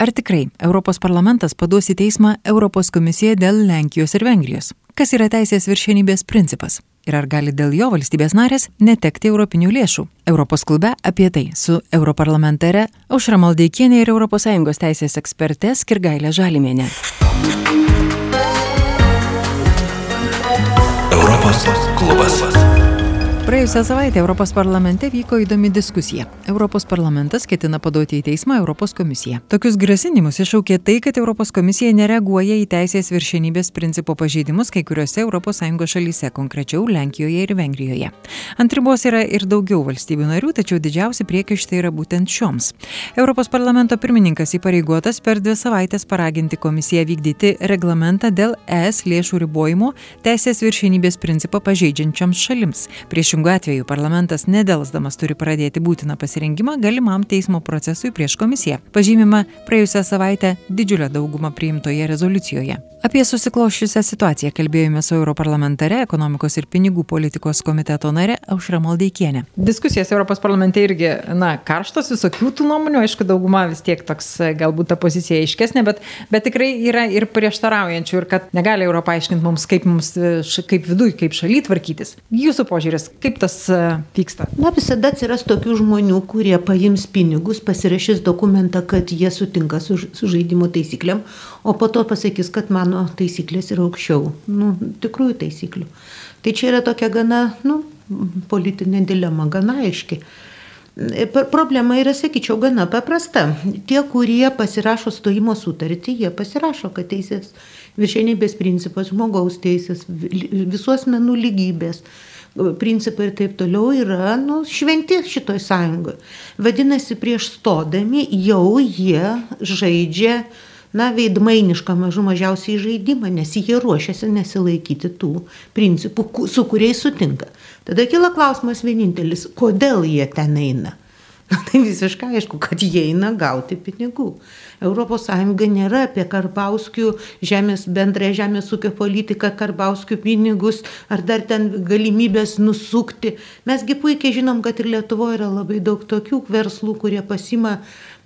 Ar tikrai Europos parlamentas paduos į teismą Europos komisiją dėl Lenkijos ir Vengrijos? Kas yra teisės viršenybės principas? Ir ar gali dėl jo valstybės narės netekti europinių lėšų? Europos klube apie tai su europarlamentare Aušra Maldeikienė ir ES teisės ekspertė Skirgailė Žalimėnė. Europos klubas. Praėjusią savaitę Europos parlamente vyko įdomi diskusija. Europos parlamentas ketina paduoti į teismą Europos komisiją. Tokius grasinimus iššaukė tai, kad Europos komisija nereaguoja į teisės viršenybės principo pažeidimus kai kuriuose ES šalyse, konkrečiau Lenkijoje ir Vengrijoje. Ant ribos yra ir daugiau valstybių narių, tačiau didžiausi priekaištai yra būtent šioms. Europos parlamento pirmininkas įpareigotas per dvi savaitės paraginti komisiją vykdyti reglamentą dėl ES lėšų ribojimo teisės viršenybės principą pažeidžiančioms šalims. Prieš priešingu atveju parlamentas nedelsdamas turi pradėti būtiną pasirengimą galimam teismo procesui prieš komisiją. Pažymima praėjusią savaitę didžiulę daugumą priimtoje rezoliucijoje apie susiklosčiusią situaciją kalbėjome su europarlamentare ekonomikos ir pinigų politikos komiteto nare aušra maldeikiene diskusijos europos parlamente irgi na karštos visokių tų nuomonių aišku dauguma vis tiek toks galbūt ta pozicija aiškesnė bet bet tikrai yra ir prieštaraujančių ir kad negali europa aiškint mums kaip mums kaip viduj kaip šaly tvarkytis. Jūsų požiūris kaip tas e, vyksta? Na visada atsiras tokių žmonių kurie paims pinigus pasirašys dokumentą kad jie sutinka su su žaidimo taisyklėm o po to pasakys, kad mano taisyklės yra aukščiau. Nu, tikrųjų taisyklių. Tai čia yra tokia gana, nu, politinė dilema, gana aiški. Problema yra, sakyčiau, gana paprasta. Tie, kurie pasirašo stojimo sutartį, jie pasirašo, kad teisės viršenybės principas, žmogaus teisės, visų asmenų lygybės principai ir taip toliau yra nu, šventi šitoj sąjungoje. Vadinasi, prieš stodami jau jie žaidžia uh, na, veidmainišką mažų mažiausiai žaidimą, nes jie ruošiasi nesilaikyti tų principų, su kuriais sutinka. Tada kila klausimas vienintelis, kodėl jie ten eina. Na, tai visiškai aišku, kad jie eina gauti pinigų. ES nėra apie Karbauskių žemės, bendrąją žemės ūkio politiką, Karbauskių pinigus ar dar ten galimybės nusukti. Mesgi puikiai žinom, kad ir Lietuvoje yra labai daug tokių verslų, kurie pasima Mm,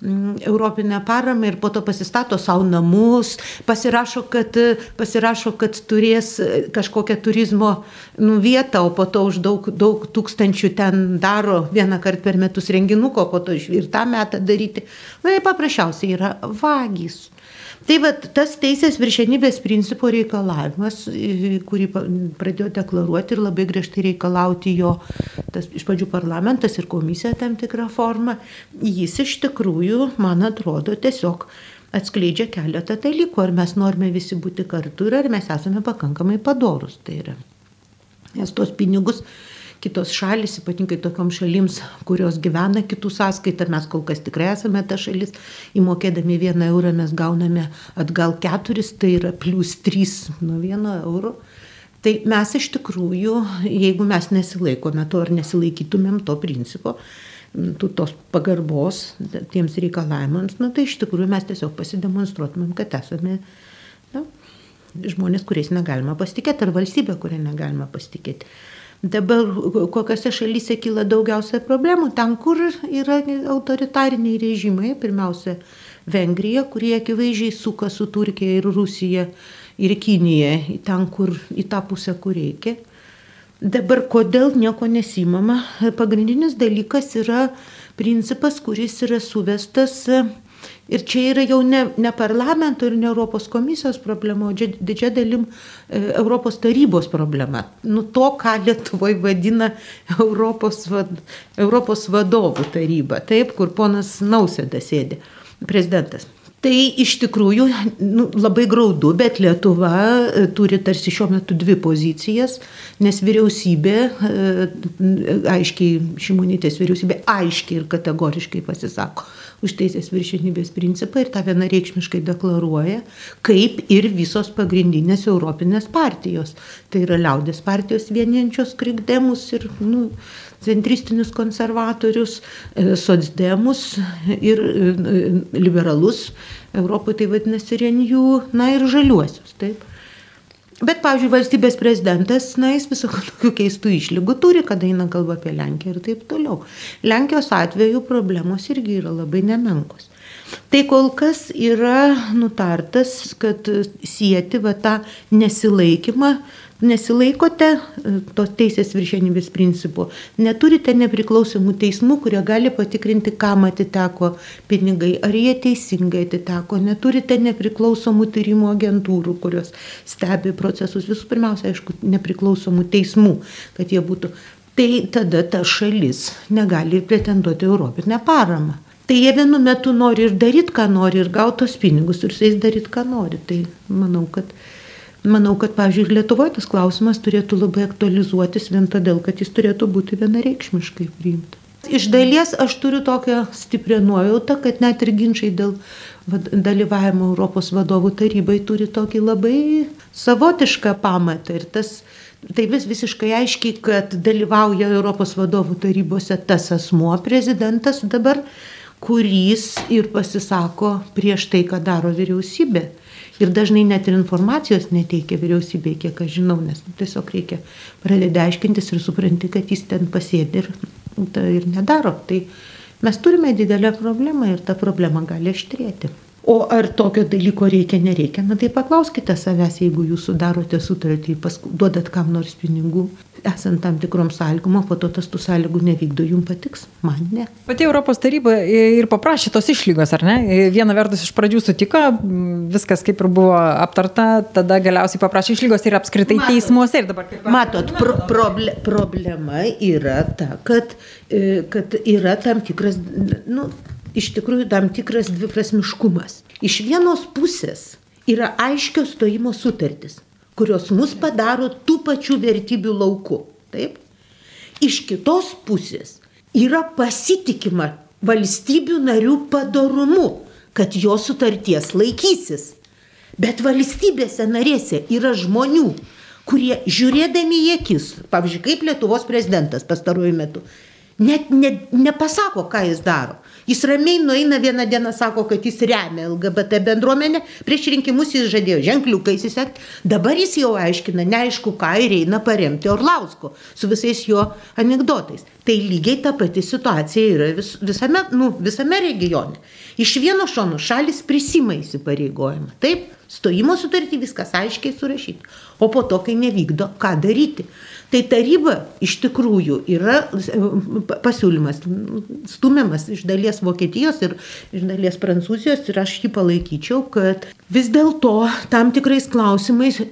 europinę paramą ir po to pasistato savo namus, pasirašo, kad, pasirašo, kad turės kažkokią turizmo nu, vietą, o po to už daug, daug tūkstančių ten daro vieną kartą per metus renginuko, po to ir tą metą daryti. Na, tai paprasčiausiai yra vagys. Tai va tas teisės viršenybės principo reikalavimas, kurį pradėjo deklaruoti ir labai griežtai reikalauti jo, tas iš pradžių parlamentas ir komisija tam tikrą formą, jis iš tikrųjų, man atrodo, tiesiog atskleidžia keletą dalykų, ar mes norime visi būti kartu ir ar mes esame pakankamai padorus. Tai yra. Nes tos pinigus kitos šalis, ypatingai tokiom šalims, kurios gyvena kitų sąskaitą, mes kol kas tikrai esame ta šalis, įmokėdami vieną eurą mes gauname atgal keturis, tai yra plus trys nuo vieno euro. Tai mes iš tikrųjų, jeigu mes nesilaikome to ar nesilaikytumėm to principo, tų tos pagarbos tiems reikalavimams, na, tai iš tikrųjų mes tiesiog pasidemonstruotumėm, kad esame na, žmonės, kuriais negalima pasitikėti, ar valstybė, kurią negalima pasitikėti. Dabar kokiose šalyse kyla daugiausia problemų, ten, kur yra autoritariniai režimai, pirmiausia Vengrija, kurie akivaizdžiai suka su Turkija ir Rusija ir Kinija, ten, kur į tą pusę, kur reikia. Dabar kodėl nieko nesimama? Pagrindinis dalykas yra principas, kuris yra suvestas Ir čia yra jau ne, ne parlamento ir ne Europos komisijos problema, o didžia dalim e, Europos tarybos problema. Nu to, ką Lietuvoje vadina Europos, vad, Europos vadovų taryba, taip, kur ponas Nausėda sėdi, prezidentas. Tai iš tikrųjų nu, labai graudu, bet Lietuva e, turi tarsi šiuo metu dvi pozicijas, nes vyriausybė, e, aiškiai, šimonytės vyriausybė aiškiai ir kategoriškai pasisako už teisės viršinybės principą ir tą vienareikšmiškai deklaruoja, kaip ir visos pagrindinės europinės partijos. Tai yra liaudės partijos vieniančios krikdemus ir nu, centristinius konservatorius, e, socdemus ir e, liberalus, Europoje tai vadinasi renijų, na ir žaliuosius. Taip. Bet, pavyzdžiui, valstybės prezidentas, na, jis visokių tokių keistų išlygų turi, kada eina kalba apie Lenkiją ir taip toliau. Lenkijos atveju problemos irgi yra labai nemenkos. Tai kol kas yra nutartas, kad sieti va tą nesilaikymą nesilaikote e, tos teisės viršenybės principų, neturite nepriklausomų teismų, kurie gali patikrinti, kam atiteko pinigai, ar jie teisingai atiteko, neturite nepriklausomų tyrimo agentūrų, kurios stebi procesus, visų pirmiausia, aišku, nepriklausomų teismų, kad jie būtų. Tai tada ta šalis negali pretenduoti Europinę paramą. Tai jie vienu metu nori ir daryti, ką nori, ir gautos pinigus, ir su jais daryti, ką nori. Tai manau, kad Manau, kad, pavyzdžiui, ir Lietuvoje tas klausimas turėtų labai aktualizuotis vien todėl, kad jis turėtų būti vienareikšmiškai priimtas. Iš dalies aš turiu tokią stiprią nuojautą, kad net ir ginčiai dėl dalyvavimo Europos vadovų tarybai turi tokį labai savotišką pamatą. Ir tas, tai vis visiškai aiškiai, kad dalyvauja Europos vadovų tarybose tas asmuo, prezidentas dabar, kuris ir pasisako prieš tai, ką daro vyriausybė ir dažnai net ir informacijos neteikia vyriausybė, kiek aš žinau, nes nu, tiesiog reikia pradėti aiškintis ir supranti, kad jis ten pasėdi ir, ta, ir nedaro. Tai mes turime didelę problemą ir ta problema gali aštrėti. O ar tokio dalyko reikia, nereikia, na tai paklauskite savęs, jeigu jūs sudarote sutartį, duodat kam nors pinigų, esant tam tikrom sąlygom, o po to tas tų sąlygų nevykdo, jums patiks, man ne. Pati Europos taryba ir paprašė tos išlygos, ar ne? Viena vertus iš pradžių sutiko, viskas kaip ir buvo aptarta, tada galiausiai paprašė išlygos ir apskritai matot, teismuose ir dabar kaip. Matot, pro, proble, problema yra ta, kad, e, kad yra tam tikras, nu, iš tikrųjų tam tikras dviprasmiškumas. Iš vienos pusės yra aiškios stojimo sutartys, kurios mus padaro tų pačių vertybių lauku. Taip? Iš kitos pusės yra pasitikima valstybių narių padarumu, kad jo sutarties laikysis. Bet valstybėse narėse yra žmonių, kurie žiūrėdami į akis, pavyzdžiui, kaip Lietuvos prezidentas pastaruoju metu, net ne, nepasako, ką jis daro. Jis ramiai nueina vieną dieną, sako, kad jis remia LGBT bendruomenę, prieš rinkimus jis žadėjo ženkliukais įsekti, dabar jis jau aiškina, neaišku, ką ir eina paremti Orlausko su visais jo anegdotais. Tai lygiai ta pati situacija yra vis, visame, nu, visame regione. Iš vieno šono šalis prisima įsipareigojimą. Taip, stojimo sutartį viskas aiškiai surašyti. O po to, kai nevykdo, ką daryti. Tai taryba iš tikrųjų yra pasiūlymas stumiamas iš dalies Vokietijos ir iš dalies Prancūzijos ir aš jį palaikyčiau, kad vis dėlto tam tikrais klausimais e,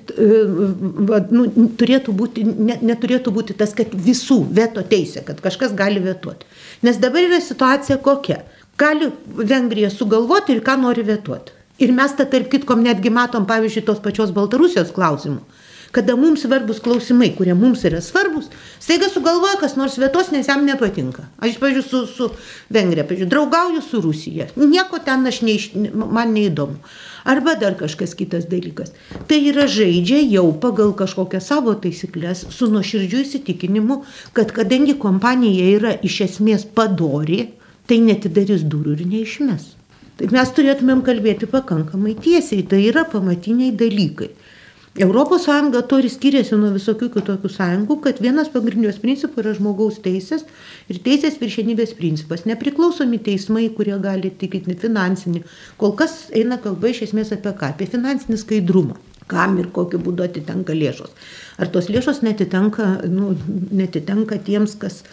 nu, turėtų būti, ne, neturėtų būti tas, kad visų veto teisė, kad kažkas gali vetuoti. Nes dabar yra situacija kokia. Gali Vengrija sugalvoti ir ką nori vetuoti. Ir mes tą tarp kitkom netgi matom, pavyzdžiui, tos pačios Baltarusijos klausimų kada mums svarbus klausimai, kurie mums yra svarbus, staiga sugalvoja, kas nors vietos, nes jam nepatinka. Aš, pavyzdžiui, su, su Vengrija, pavyzdžiui, draugauju su Rusija. Nieko ten aš neiš, man neįdomu. Arba dar kažkas kitas dalykas. Tai yra žaidžia jau pagal kažkokią savo taisyklės su nuoširdžiu įsitikinimu, kad kadangi kompanija yra iš esmės padori, tai netidarys durų ir neišmes. Tai mes turėtumėm kalbėti pakankamai tiesiai, tai yra pamatiniai dalykai. Europos Sąjunga to ir skiriasi nuo visokių kitokių sąjungų, kad vienas pagrindinius principų yra žmogaus teisės ir teisės viršenybės principas. Nepriklausomi teismai, kurie gali tikinti finansinį. Kol kas eina kalba iš esmės apie ką? Apie finansinį skaidrumą. Kam ir kokiu būdu atitenka lėšos. Ar tos lėšos netitenka, nu, netitenka tiems, kas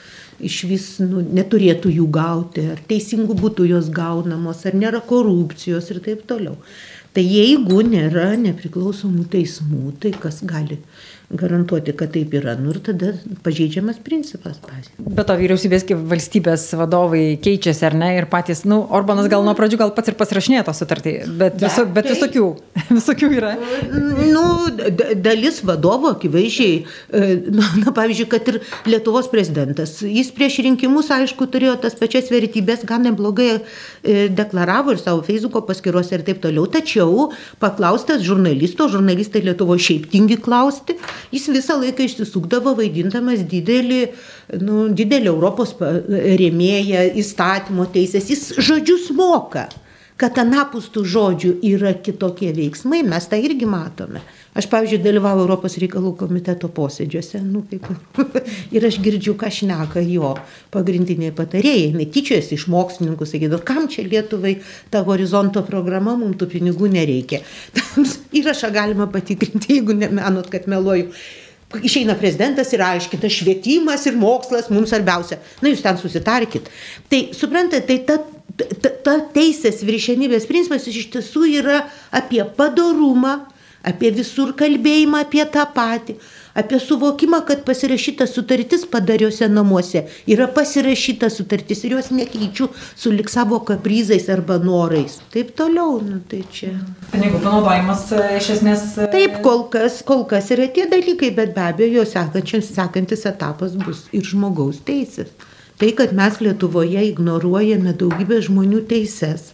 iš vis nu, neturėtų jų gauti, ar teisingų būtų jos gaunamos, ar nėra korupcijos ir taip toliau. Tai jeigu nėra nepriklausomų teismų, tai kas gali garantuoti, kad taip yra. Nu ir tada pažeidžiamas principas. Bet to vyriausybės kaip valstybės vadovai keičiasi, ar ne? Ir patys, nu, Orbanas gal nuo pradžių gal pats ir pasirašinėjo tą sutartį, bet, viso, bet visokių, visokių yra. Nu, dalis vadovų akivaizdžiai, e, na, na, pavyzdžiui, kad ir Lietuvos prezidentas, jis prieš rinkimus, aišku, turėjo tas pačias vertybės, gan neblogai e, deklaravo ir savo Facebook'o paskyruose ir taip toliau. Tačiau paklaustas žurnalisto, žurnalistai Lietuvo šiaip tingi klausti, jis visą laiką išsisukdavo vaidindamas didelį, nu, didelį Europos rėmėją, įstatymo teisės, jis žodžius moka. kad anapus tų žodžių yra kitokie veiksmai, mes tą irgi matome. Aš, pavyzdžiui, dalyvauju Europos reikalų komiteto posėdžiuose, nu, kaip, ir aš girdžiu, ką šneka jo pagrindiniai patarėjai. Jis tyčiojasi iš mokslininkų, sakydavo, kam čia Lietuvai ta horizonto programa, mums tų pinigų nereikia. Įrašą galima patikrinti, jeigu nemanot, kad meluoju. Išeina prezidentas ir aiškina, švietimas ir mokslas mums svarbiausia. Na, jūs ten susitarkit. Tai, suprantate, tai ta, ta, ta teisės viršenybės principas iš tiesų yra apie padarumą, apie visur kalbėjimą apie tą patį, apie suvokimą, kad pasirašyta sutartis padariuose namuose yra pasirašyta sutartis ir jos nekeičiu su lik savo kaprizais arba norais. Taip toliau, nu, tai čia. Pinigų panaudojimas e, iš esmės. E, Taip, kol kas, kol kas yra tie dalykai, bet be abejo, sekantis etapas bus ir žmogaus teisės. Tai, kad mes Lietuvoje ignoruojame daugybę žmonių teises,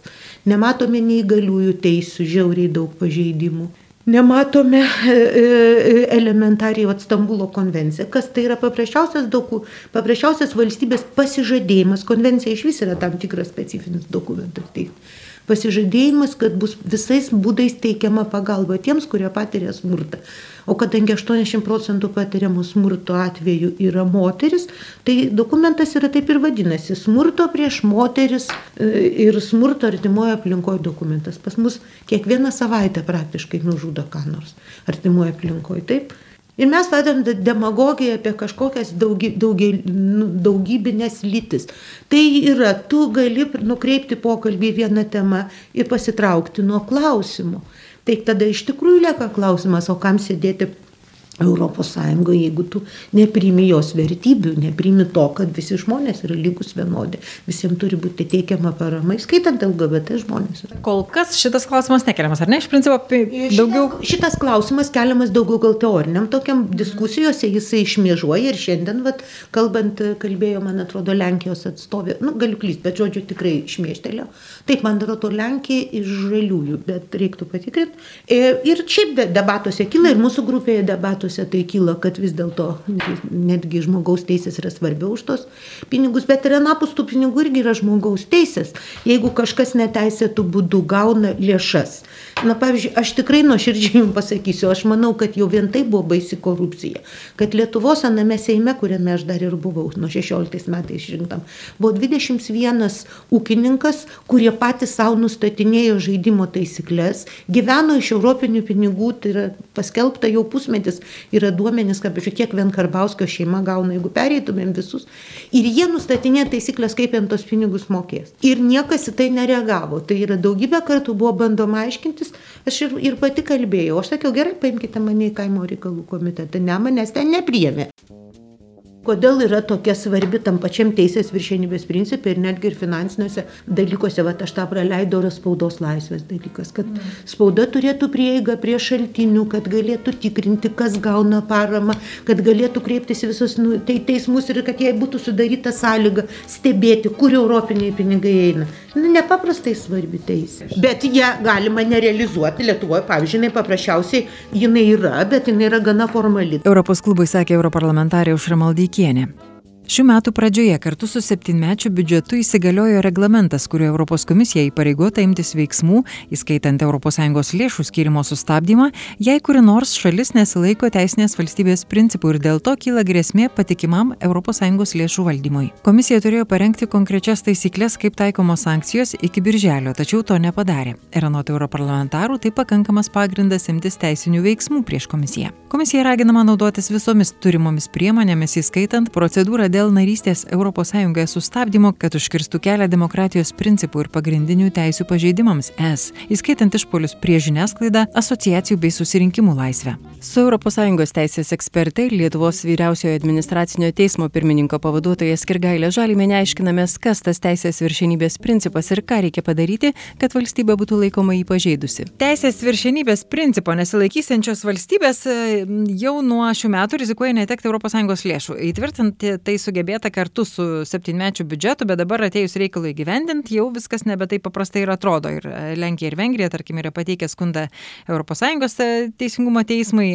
nematome neįgaliųjų teisų, žiauriai daug pažeidimų nematome e, e, elementariai Stambulo konvencija, kas tai yra paprasčiausias, doku, paprasčiausias valstybės pasižadėjimas. Konvencija iš vis yra tam tikras specifinis dokumentas. Tai pasižadėjimas, kad bus visais būdais teikiama pagalba tiems, kurie patiria smurtą. O kadangi 80 procentų patiriamų smurto atveju yra moteris, tai dokumentas yra taip ir vadinasi - smurto prieš moteris e, ir smurto artimoje aplinkoje dokumentas. Pas mus kiekvieną savaitę praktiškai nužudo ką nors artimoje aplinkoje. Taip. Ir mes vadėm demagogiją apie kažkokias daugy, daugy, nu, daugybinės lytis. Tai yra, tu gali nukreipti pokalbį vieną temą ir pasitraukti nuo klausimų. Tai tada iš tikrųjų lieka klausimas, o kam sėdėti Europos Sąjungoje, jeigu tu neprimi jos vertybių, neprimi to, kad visi žmonės yra lygus vienodi, visiems turi būti teikiama parama, skaitant LGBT žmonės. Kol kas šitas klausimas nekeliamas, ar ne? Iš principo, daugiau. Šitas, šitas klausimas keliamas daugiau gal teoriniam, tokiam diskusijose jisai išmėžuoja ir šiandien, vat, kalbant, kalbėjo, man atrodo, Lenkijos atstovė, nu, galiu klysti, bet žodžiu tikrai išmėžtelė. Taip, man atrodo, Lenkija iš žaliųjų, bet reiktų patikrinti. E, ir šiaip debatuose kyla ir mūsų grupėje debatuose debatuose tai kyla, kad vis dėlto netgi žmogaus teisės yra svarbiau už tos pinigus, bet ir anapus tų pinigų irgi yra žmogaus teisės. Jeigu kažkas neteisėtų būdų gauna lėšas. Na, pavyzdžiui, aš tikrai nuoširdžiai jums pasakysiu, aš manau, kad jau vien tai buvo baisi korupcija. Kad Lietuvos aname Seime, kuriame aš dar ir buvau nuo 16 metais išrinktam, buvo 21 ūkininkas, kurie patys savo nustatinėjo žaidimo taisyklės, gyveno iš europinių pinigų, tai yra paskelbta jau pusmetis yra duomenys, kad, pažiūrėk, kiek vien Karbauskio šeima gauna, jeigu pereitumėm visus. Ir jie nustatinė taisyklės, kaip jiems tos pinigus mokės. Ir niekas į tai nereagavo. Tai yra daugybę kartų buvo bandoma aiškintis. Aš ir, ir pati kalbėjau. Aš sakiau, gerai, paimkite mane į kaimo reikalų komitetą. Ne, manęs ten nepriemė. Kodėl yra tokia svarbi tam pačiam teisės viršenybės principai ir netgi ir finansiniuose dalykuose, va aš tą praleidau, yra spaudos laisvės dalykas, kad spauda turėtų prieigą prie šaltinių, kad galėtų tikrinti, kas gauna paramą, kad galėtų kreiptis į visus nu, tai teismus ir kad jai būtų sudaryta sąlyga stebėti, kur europiniai pinigai eina. Nu, nepaprastai svarbi teisė. Bet ją galima nerealizuoti Lietuvoje, pavyzdžiui, jinai paprasčiausiai jinai yra, bet jinai yra gana formali. Europos klubui sakė europarlamentarė Užramaldyk Maldeikienė. Šių metų pradžioje kartu su septynmečiu biudžetu įsigaliojo reglamentas, kuriuo Europos komisija įpareigota imtis veiksmų, įskaitant ES lėšų skirimo sustabdymą, jei kuri nors šalis nesilaiko teisinės valstybės principų ir dėl to kyla grėsmė patikimam ES lėšų valdymui. Komisija turėjo parengti konkrečias taisyklės, kaip taikomos sankcijos iki birželio, tačiau to nepadarė. Ir anot europarlamentarų tai pakankamas pagrindas imtis teisinių veiksmų prieš komisiją. Komisija raginama naudotis visomis turimomis priemonėmis, įskaitant procedūrą dėl narystės ES sustabdymo, kad užkirstų kelią demokratijos principų ir pagrindinių teisų pažeidimams es, įskaitant išpolius prie žiniasklaidą, asociacijų bei susirinkimų laisvę. Su ES teisės ekspertai ir Lietuvos vyriausiojo administracinio teismo pirmininko pavaduotojas Kirgailė Žalimė aiškinamės, kas tas teisės viršenybės principas ir ką reikia padaryti, kad valstybė būtų laikoma jį pažeidusi. Teisės viršenybės principo nesilaikysiančios valstybės e, jau nuo šių metų rizikuoja netekti ES lėšų. Įtvirtinti tai sugebėta kartu su septynmečiu biudžetu, bet dabar atėjus reikalui gyvendinti, jau viskas nebe taip paprastai ir atrodo. Ir e, Lenkija ir Vengrija, tarkim, yra pateikę skundą ES e, teisingumo teismui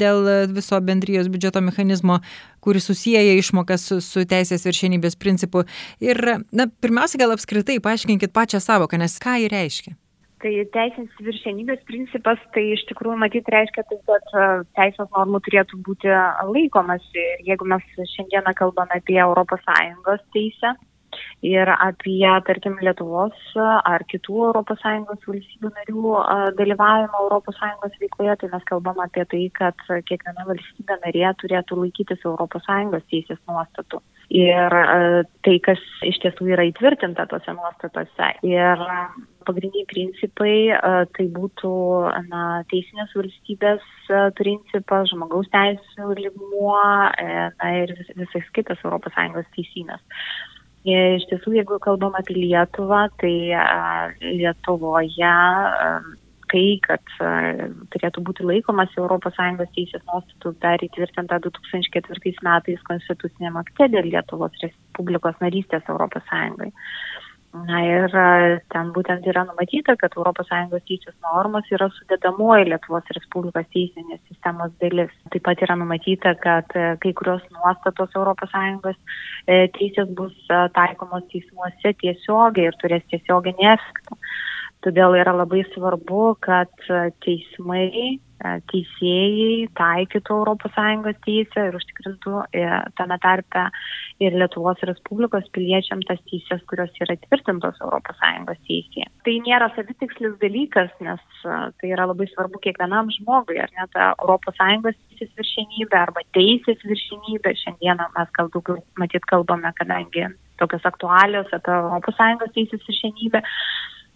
dėl viso bendrijos biudžeto mechanizmo, kuris susiję išmokas su, su teisės viršienybės principu. Ir, na, pirmiausia, gal apskritai paaiškinkit pačią savoką, nes ką jį reiškia. Tai teisės viršenybės principas, tai iš tikrųjų matyt reiškia tai, kad e, teisės normų turėtų būti laikomasi. Ir jeigu mes šiandieną kalbame apie ES teisę ir apie, tarkim, Lietuvos ar kitų ES valstybių narių dalyvavimą ES veikloje, tai mes kalbam apie tai, kad kiekviena valstybė narė turėtų laikytis ES teisės nuostatų ir tai, kas iš tiesų yra įtvirtinta tose nuostatose. Ir pagrindiniai principai tai būtų na, teisinės valstybės principas, žmogaus teisų lygmuo e, na, ir vis, visais kitas ES teisynas. Iš tiesų, jeigu kalbam apie Lietuvą, tai Lietuvoje tai, kad turėtų būti laikomas ES teisės nuostatų dar įtvirtinta 2004 metais konstitucinėme akte dėl Lietuvos Respublikos narystės ES. Na ir ten būtent yra numatyta, kad ES teisės normos yra sudėdamoji Lietuvos Respublikos teisinės sistemos dalis. Taip pat yra numatyta, kad kai kurios nuostatos ES e, teisės bus taikomos teismuose tiesiogiai ir turės tiesioginį efektą. Todėl yra labai svarbu, kad teismai E, teisėjai taikytų ES teisę ir užtikrintų e, tame tarpe ir Lietuvos Respublikos piliečiam tas teisės, kurios yra tvirtintos ES teisėje. Tai nėra savitikslis dalykas, nes e, tai yra labai svarbu kiekvienam žmogui, ar net ES teisės viršenybė arba teisės viršenybė. Šiandieną mes gal daugiau matyt kalbame, kadangi tokios aktualios apie ES teisės viršenybę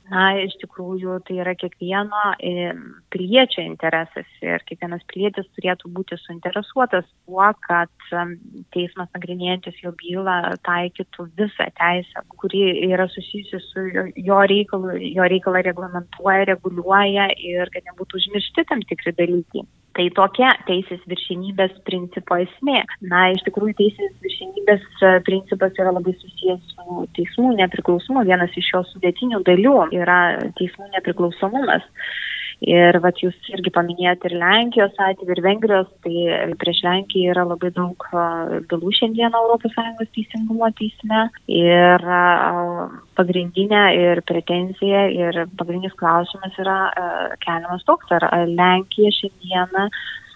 na, iš tikrųjų tai yra kiekvieno e, piliečio interesas ir kiekvienas pilietis turėtų būti suinteresuotas tuo, kad teismas nagrinėjantis jo bylą taikytų visą teisę, kuri yra susijusi su jo reikalu, jo reikalą reglamentuoja, reguliuoja ir kad nebūtų užmiršti tam tikri dalykai. Tai tokia teisės viršinybės principo esmė. Na, iš tikrųjų, teisės viršinybės e, principas yra labai susijęs su teismų nepriklausomu. Vienas iš jo sudėtinių dalių yra teismų nepriklausomumas. Ir vat jūs irgi paminėjote ir Lenkijos atveju, ir Vengrijos, tai prieš Lenkiją yra labai daug bylų šiandieną ES teisingumo teisme. Ir pagrindinė ir pretenzija ir pagrindinis klausimas yra keliamas toks, ar Lenkija šiandieną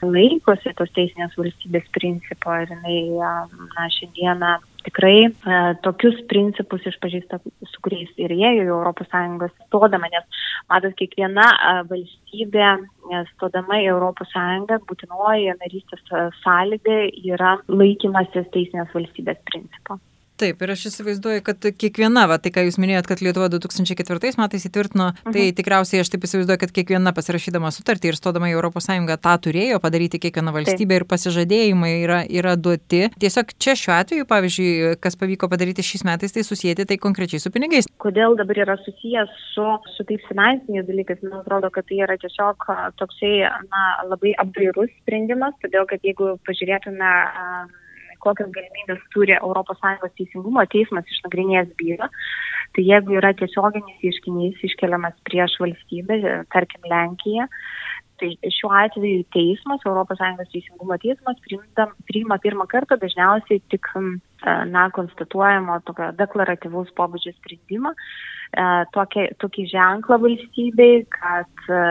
laikosi tos teisinės valstybės principo ir jinai na, šiandieną tikrai e, tokius principus išpažįsta, su kuriais ir jie į ES stodama, nes matot, kiekviena e, valstybė e, stodama į ES būtinoji narystės sąlyga yra laikymasis teisinės valstybės principo. Taip, ir aš įsivaizduoju, kad kiekviena, va, tai ką jūs minėjot, kad Lietuva 2004 metais įtvirtino, tai mhm. tai tikriausiai aš taip įsivaizduoju, kad kiekviena pasirašydama sutartį ir stodama į ES tą turėjo padaryti kiekviena valstybė taip. ir pasižadėjimai yra, yra duoti. Tiesiog čia šiuo atveju, pavyzdžiui, kas pavyko padaryti šiais metais, tai susijęti tai konkrečiai su pinigais. Kodėl dabar yra susijęs su, su tais finansiniais dalykais? Man atrodo, kad tai yra tiesiog toksai na, labai apdairus sprendimas, todėl kad jeigu pažiūrėtume kokias galimybės turi ES teisingumo teismas išnagrinėjęs bylą. Tai jeigu yra tiesioginis ieškinys iškeliamas prieš valstybę, tarkim Lenkiją, tai šiuo atveju teismas, ES teisingumo teismas priimta, priima pirmą kartą dažniausiai tik na, konstatuojamo tokio deklaratyvaus pobūdžio sprendimą, e, tokį, tokį ženklą valstybei, kad, e,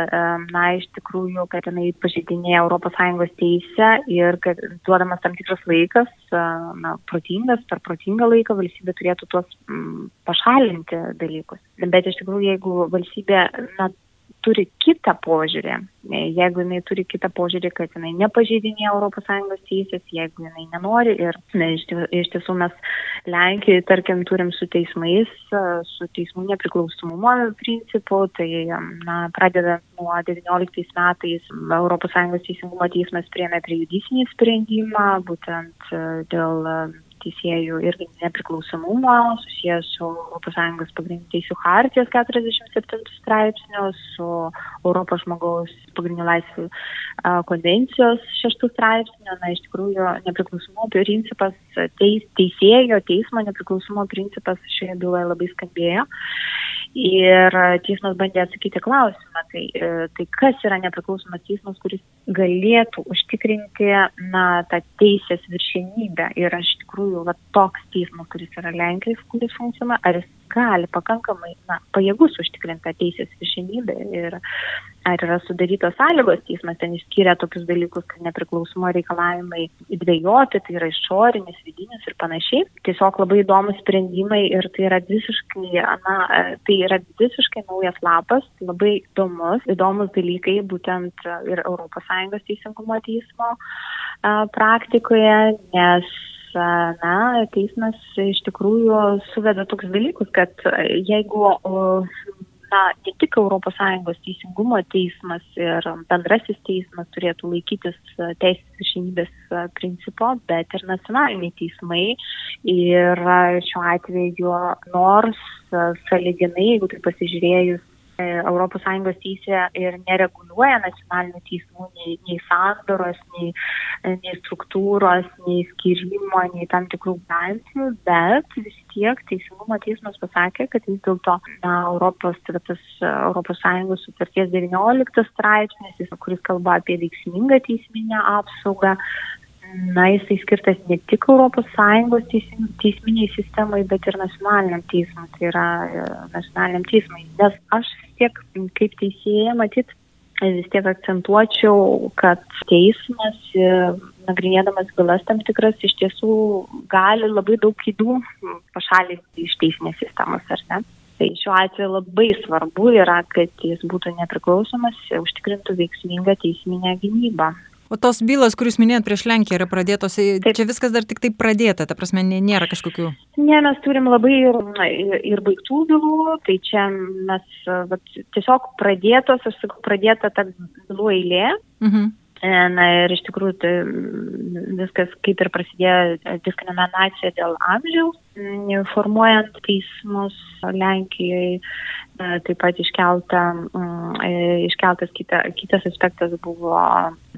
na, iš tikrųjų, kad jinai pažeidinėja ES teisę ir kad duodamas tam tikras laikas, e, na, protingas, per protingą laiką valstybė turėtų tuos m, pašalinti dalykus. Bet iš tikrųjų, jeigu valstybė, na, turi kitą požiūrį, jeigu jinai turi kitą požiūrį, kad jinai nepažeidinė ES teisės, jeigu jinai nenori ir ne, iš tiesų mes Lenkijoje, tarkim, turim su teismais, su teismų nepriklausomumo principu, tai na, pradedant nuo 19 metais ES teisingumo teismas priėmė prejudicinį sprendimą, būtent dėl teisėjų irgi nepriklausomumo, susijęs su ES pagrindinių teisų hartijos 47 straipsniu, su Europos žmogaus pagrindinių laisvių konvencijos 6 straipsniu. Na, iš tikrųjų, nepriklausomumo principas, teis, teisėjo, teismo nepriklausomumo principas šioje byloje labai skambėjo. Ir teismas bandė atsakyti klausimą, tai, tai kas yra nepriklausomas teismas, kuris galėtų užtikrinti na, tą teisės viršienybę. Ir iš tikrųjų va, toks teismas, kuris yra Lenkijos, kuris funkcionuoja, ar jis gali pakankamai na, pajėgus užtikrinti tą teisės viršienybę ir ar yra sudarytos sąlygos, teismas ten išskyrė tokius dalykus, kad nepriklausomo reikalavimai dviejoti, tai yra išorinis, vidinis ir panašiai. Tiesiog labai įdomus sprendimai ir tai yra visiškai, na, tai yra visiškai naujas lapas, labai įdomus, įdomus dalykai būtent ir ES teisingumo teismo praktikoje, nes na, teismas iš tikrųjų suveda toks dalykus, kad jeigu na, ne tik ES teisingumo teismas ir bendrasis teismas turėtų laikytis teisės viršinybės principo, bet ir nacionaliniai teismai. Ir šiuo atveju, nors saliginai, jeigu tai pasižiūrėjus ES teisė ir nereguliuoja nacionalinių teismų nei, nei sandoros, nei, nei struktūros, nei skirimo, nei tam tikrų garantijų, bet vis tiek Teisingumo teismas pasakė, kad vis dėlto Europos, tai tas ES sutarties 19 straipsnis, kuris kalba apie veiksmingą teisminę apsaugą, na, jisai skirtas ne tik ES teism, teisminiai sistemai, bet ir nacionaliniam teismui, tai yra e, nacionaliniam teismui. Nes aš tiek kaip teisėja, matyt, vis tiek akcentuočiau, kad teismas, e, nagrinėdamas bylas tam tikras, iš tiesų gali labai daug įdų pašalinti iš teisinės sistemos, ar ne? Tai šiuo atveju labai svarbu yra, kad jis būtų nepriklausomas, užtikrintų veiksmingą teisminę gynybą. O tos bylos, kuris minėjot prieš Lenkiją, yra pradėtos, tai Taip. čia viskas dar tik tai pradėta, ta prasme, nėra kažkokių. Ne, mes turim labai ir, ir baigtų bylų, tai čia mes vat, tiesiog pradėtos, aš sakau, pradėta ta bylų eilė. Mhm. E, na ir iš tikrųjų tai viskas kaip ir prasidėjo diskriminacija dėl amžiaus, formuojant teismus Lenkijoje, taip pat iškelta, e, iškeltas kita, kitas aspektas buvo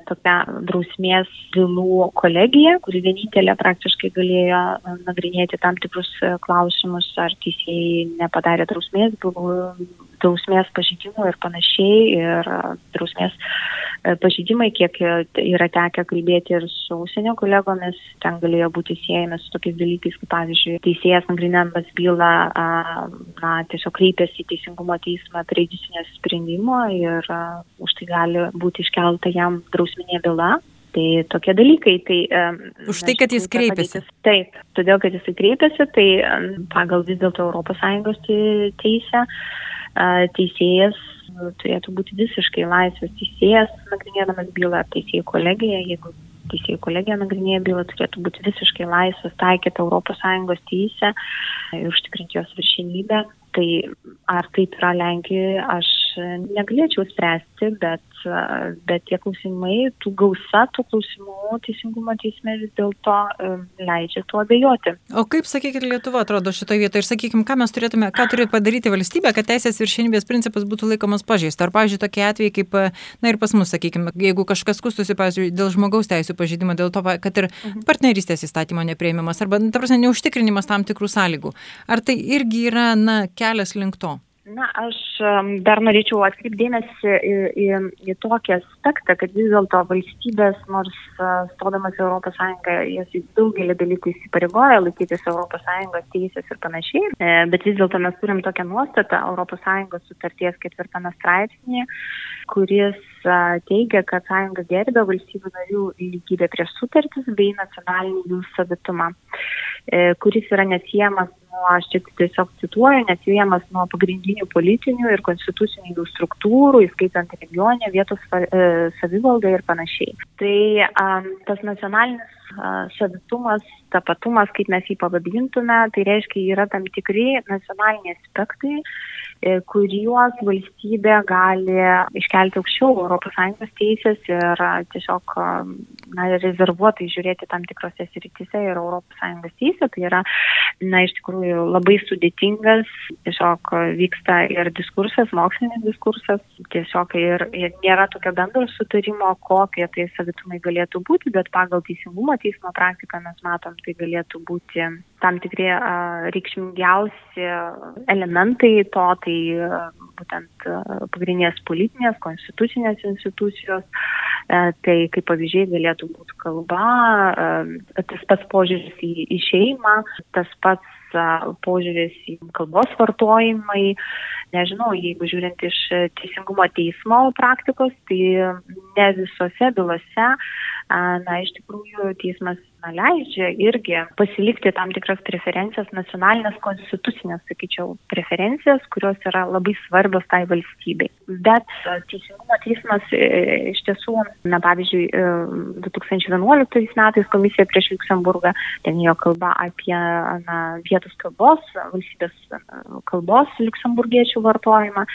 tokia drausmės bylų kolegija, kuri vienintelė praktiškai galėjo e, nagrinėti tam tikrus e, klausimus, ar teisėjai nepadarė drausmės bylų, drausmės pažydimų ir panašiai. Ir e, drausmės pažydimai, kiek yra tekę kalbėti ir su užsienio kolegomis, ten galėjo būti siejami su tokiais dalykais, kaip pavyzdžiui, teisėjas nagrinėdamas bylą, na, tiesiog kreipėsi į teisingumo teismą prejudicinės sprendimo ir už tai gali būti iškelta jam drausmės teisminė byla. Tai tokie dalykai. Tai, Už tai, kad jis kreipėsi. Taip, todėl, kad jis kreipėsi, tai pagal vis dėlto ES teisę teisėjas turėtų būti visiškai laisvas teisėjas, nagrinėdamas bylą ar teisėjų kolegija, jeigu teisėjų kolegija nagrinėja bylą, turėtų būti visiškai laisvas taikyti ES teisę ir užtikrinti jos viršinybę. Tai ar taip yra Lenkijoje, aš negalėčiau spręsti, bet, bet tie klausimai, tų gausa tų klausimų teisingumo teisme vis dėlto leidžia tuo abejoti. O kaip, sakykite, Lietuva atrodo šitoje vietoje ir, sakykime, ką mes turėtume, ką turi padaryti valstybė, kad teisės viršinybės principas būtų laikomas pažeista. Ar, pavyzdžiui, tokie atvejai kaip, na ir pas mus, sakykime, jeigu kažkas skustusi, pavyzdžiui, dėl žmogaus teisų pažydimo, dėl to, kad ir mhm. partnerystės įstatymo neprieimimas arba, ta prasme, neužtikrinimas tam tikrų sąlygų. Ar tai irgi yra, na, kelias link to? Na, aš dar norėčiau atkreipdėmėsi į, į, į tokį aspektą, kad vis dėlto valstybės, nors stodamas Europos Sąjungą, jas į daugelį dalykų įsipareigoja laikytis Sąjungos teisės ir panašiai, e, bet vis dėlto mes turim tokią nuostatą Sąjungos sutarties ketvirtame straipsnėje, kuris teigia, kad sąjunga gerbė valstybių narių lygybę prieš sutartis bei nacionalinį jų savitumą, e, kuris yra neatsiejamas nuo, aš čia tiesiog cituoju, neatsiejamas nuo pagrindinių politinių ir konstitucinių struktūrų, įskaitant regioninę vietos e, savivaldą ir panašiai. Tai um, tas nacionalinis savitumas, tapatumas, kaip mes jį pavadintume, tai reiškia yra tam tikri nacionaliniai aspektai, e, kuriuos valstybė gali iškelti aukščiau ES teisės ir tiesiog na, rezervuotai žiūrėti tam tikrose srityse ir ES teisė. Tai yra, na, iš tikrųjų labai sudėtingas, tiesiog vyksta ir diskursas, mokslinis diskursas, tiesiog ir, ir nėra tokio bendro sutarimo, kokie tai savitumai galėtų būti, bet pagal teisingumo teismo praktiką mes matom, tai galėtų būti tam tikri reikšmingiausi elementai to, tai būtent pagrindinės politinės, konstitucinės institucijos, tai kaip pavyzdžiai galėtų būti kalba, tas pats požiūris į, į šeimą, tas pats požiūris į kalbos vartojimai. Nežinau, jeigu žiūrint iš teisingumo teismo praktikos, tai ne visose bylose, na, iš tikrųjų teismas na, leidžia irgi pasilikti tam tikras preferencijas, nacionalinės konstitucinės, sakyčiau, preferencijas, kurios yra labai svarbios tai valstybei. Bet Teisingumo teismas e, iš tiesų, na pavyzdžiui, 2011 e, metais komisija prieš Luxemburgą, ten jo kalba apie na, vietos kalbos, valstybės kalbos liuksemburgiečių vartojimą.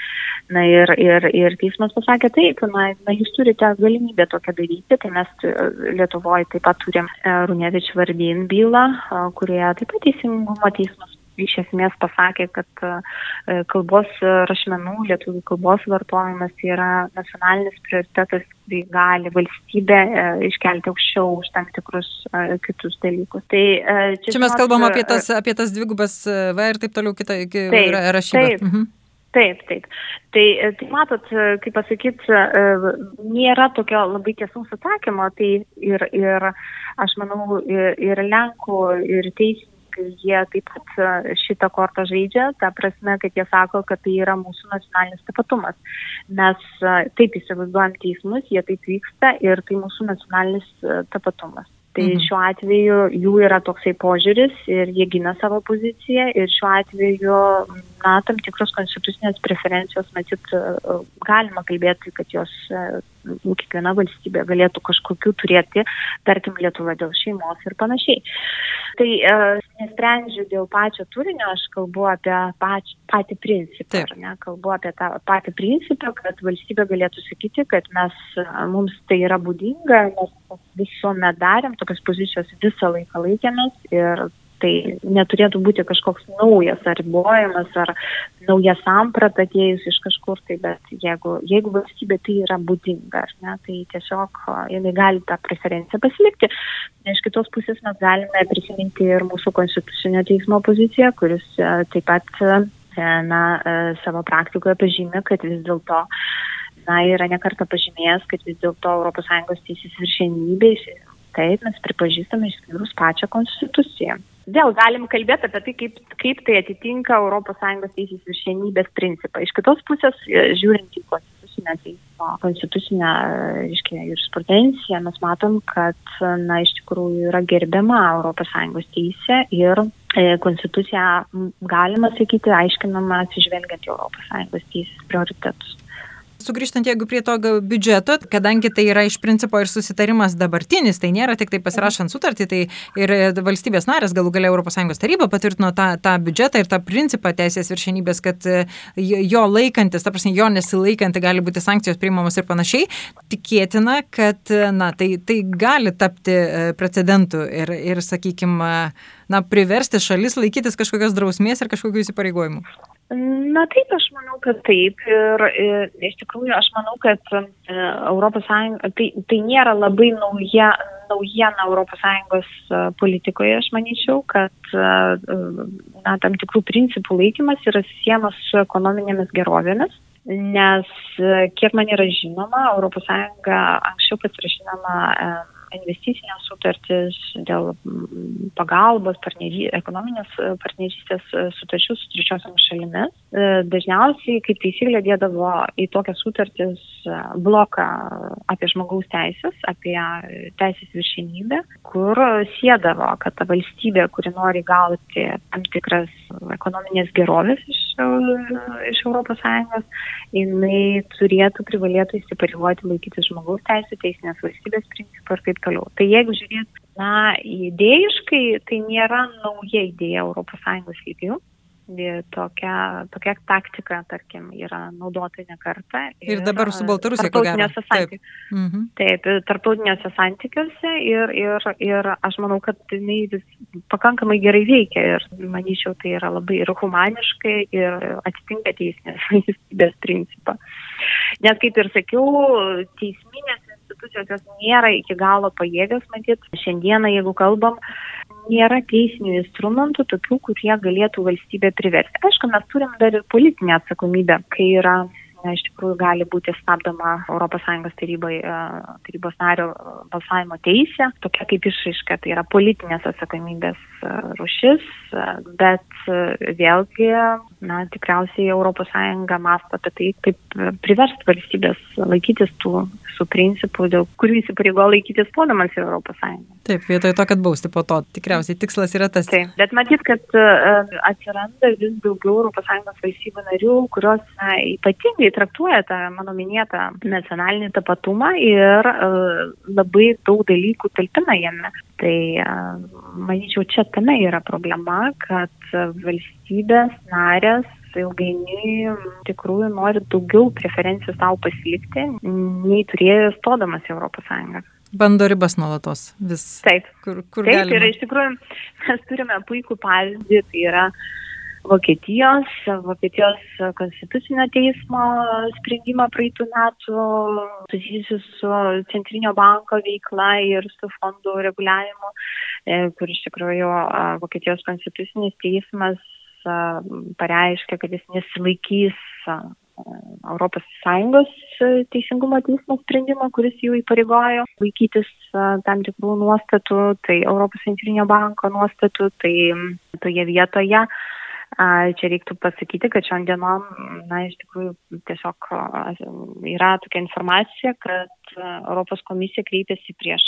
Na ir, ir, ir teismas pasakė taip, na, na jūs turite galimybę tokią daryti, tai mes e, Lietuvoje taip pat turim Runevič Vardin bylą, kurioje taip pat teisingumo teismas iš esmės pasakė, kad kalbos rašmenų, lietuvių kalbos vartojimas yra nacionalinis prioritetas, kurį gali valstybė iškelti aukščiau už tam tikrus kitus dalykus. Tai, čia, čia mes kalbam apie tas, apie tas dvigubas V ir taip toliau kitą rašybą. Taip. Mhm. Taip, taip. Tai, tai matot, kaip pasakyti, nėra tokio labai tiesaus atsakymo. Tai ir, ir aš manau, ir Lenkų, ir teisininkai, jie taip pat šitą kortą žaidžia, ta prasme, kad jie sako, kad tai yra mūsų nacionalinis tapatumas. Mes taip įsivaizduojam teismus, jie taip vyksta ir tai mūsų nacionalinis tapatumas. Tai mhm. šiuo atveju jų yra toksai požiūris ir jie gina savo poziciją ir šiuo atveju, na, tam tikros konstitucinės preferencijos, matyt, galima kalbėti, kad jos kiekviena valstybė galėtų kažkokių turėti, tarkim, Lietuva dėl šeimos ir panašiai. Tai e, nesprendžiu dėl pačio turinio, aš kalbu apie pač, patį principą, ar ne, kalbu apie tą patį principą, kad valstybė galėtų sakyti, kad mes, mums tai yra būdinga, mes visuomet darėm, tokios pozicijos visą laiką laikėmės ir Tai neturėtų būti kažkoks naujas ar ribojimas ar nauja samprata atėjus iš kažkur, tai bet jeigu, jeigu valstybė tai yra būdinga, ne, tai tiesiog jinai gali tą preferenciją pasilikti. Iš kitos pusės mes galime prisiminti ir mūsų konstitucinio teismo poziciją, kuris taip pat na, savo praktikoje pažymė, kad vis dėlto na, yra nekarta pažymėjęs, kad vis dėlto ES teisės viršienybė, taip mes pripažįstame išskyrus pačią konstituciją vėl galim kalbėti apie tai, kaip, kaip tai atitinka ES teisės viršienybės principą. Iš kitos pusės, e, žiūrint į konstitucinę teismo, konstitucinę, reiškia, jurisprudenciją, mes matom, kad, na, iš tikrųjų yra gerbiama ES teisė ir e, konstitucija, galima sakyti, aiškinama atsižvelgiant į ES teisės prioritetus. Sugrįžtant jeigu prie to biudžeto, kadangi tai yra iš principo ir susitarimas dabartinis, tai nėra tik tai pasirašant sutartį, tai ir valstybės narės galų galia ES taryba patvirtino tą, tą biudžetą ir tą principą teisės viršenybės, kad e, jo laikantis, ta prasme, jo nesilaikanti gali būti sankcijos priimamos ir panašiai, tikėtina, kad na, tai, tai gali tapti e, precedentu ir, ir sakykime, na, priversti šalis laikytis kažkokios drausmės ir kažkokių įsipareigojimų. Na taip, aš manau, kad taip. Ir, iš tikrųjų, aš manau, kad ES tai, tai nėra labai nauja, naujiena ES e, politikoje. Aš manyčiau, kad e, na, tam tikrų principų laikymas yra siemas su ekonominėmis gerovėmis. Nes, e, kiek man yra žinoma, ES anksčiau pasirašinama investicinės sutartys, dėl mm, pagalbos, partnery, ekonominės e, partnerystės e, sutarčių su trečiosiamis šalimis. E, dažniausiai, kaip taisyklė, dėdavo į tokias sutartis bloką apie žmogaus teisės, apie teisės viršinybę, kur sėdavo, kad ta valstybė, kuri nori gauti tam tikras ekonominės gerovės iš, iš ES, jinai turėtų, privalėtų įsipareigoti laikyti žmogaus teisų, teisinės valstybės principų ir kaip taip toliau. Tai jeigu žiūrėt Na, idėjiškai tai nėra nauja idėja ES lygių tokia, tokia taktika, tarkim, yra naudota ne kartą. Ir, ir dabar su Baltarusija, ko gero. Taip. Mhm. Taip, tarptautiniuose santykiuose ir, ir, ir aš manau, kad jinai vis pakankamai gerai veikia ir manyčiau, tai yra labai ir humaniškai ir atitinka teisinės valstybės principą. Nes, kaip ir sakiau, teisminės institucijos jos nėra iki galo pajėgios, matyt, šiandieną, jeigu kalbam, nėra teisinių instrumentų tokių, kurie galėtų valstybę priversti. Aišku, mes turim dar ir politinę atsakomybę, kai yra iš tikrųjų gali būti stabdoma ES tarybai, e, tarybos nario balsavimo teisė, tokia kaip išraiška, tai yra politinės atsakomybės e, rušis, e, bet vėlgi, na, tikriausiai ES masto apie tai, kaip priversti valstybės laikytis tų su principų, dėl kurių įsipareigo laikytis stodamas į ES. Taip, vietoj to, kad bausti po to, tikriausiai tikslas yra tas. Taip, bet matyt, kad atsiranda vis daugiau ES valstybių narių, kurios na, ypatingai traktuoja tą mano minėtą nacionalinį tapatumą ir uh, labai daug dalykų talpina jame. Tai, uh, manyčiau, čia tame yra problema, kad valstybės narės ilgainiui tikrųjų nori daugiau preferencijų savo pasilikti, nei turėjo stodamas į ES. Bando ribas nuolatos vis. Taip. Kur, kur Taip, galima. ir iš tikrųjų mes turime puikų pavyzdį, tai yra Vokietijos, Vokietijos konstitucinio teismo sprendimą praeitų metų susijusiu su Centrinio banko veikla ir su fondų reguliavimu, e, kur iš tikrųjų Vokietijos konstitucinis teismas pareiškė, kad jis nesilaikys Europos Sąjungos teisingumo teismo sprendimą, kuris jau įpareigojo laikytis tam tikrų nuostatų, tai Europos centrinio banko nuostatų, tai toje vietoje Čia reiktų pasakyti, kad šiandienom, na, iš tikrųjų, tiesiog yra tokia informacija, kad Europos komisija kreipėsi prieš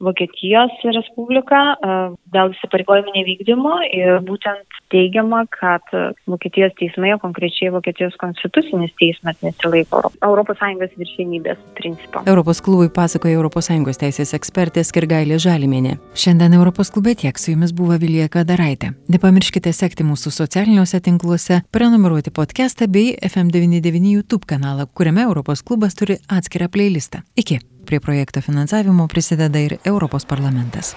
Vokietijos Respubliką e, dėl įsipareigojimų nevykdymo ir būtent teigiama, kad Vokietijos teismai, o konkrečiai Vokietijos konstitucinis teismas nesilaiko ES viršienybės principo. Europos klubui pasakoja ES teisės ekspertė Skirgailė Žalimėnė. Šiandien Europos klube tiek su jumis buvo Vilija Kadaraitė. Nepamirškite sekti mūsų socialiniuose tinkluose, prenumeruoti podcastą bei FM99 YouTube kanalą, kuriame Europos klubas turi atskirą playlistą. Iki. Prie projekto finansavimo prisideda ir Europos parlamentas.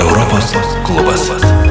Europos klubas.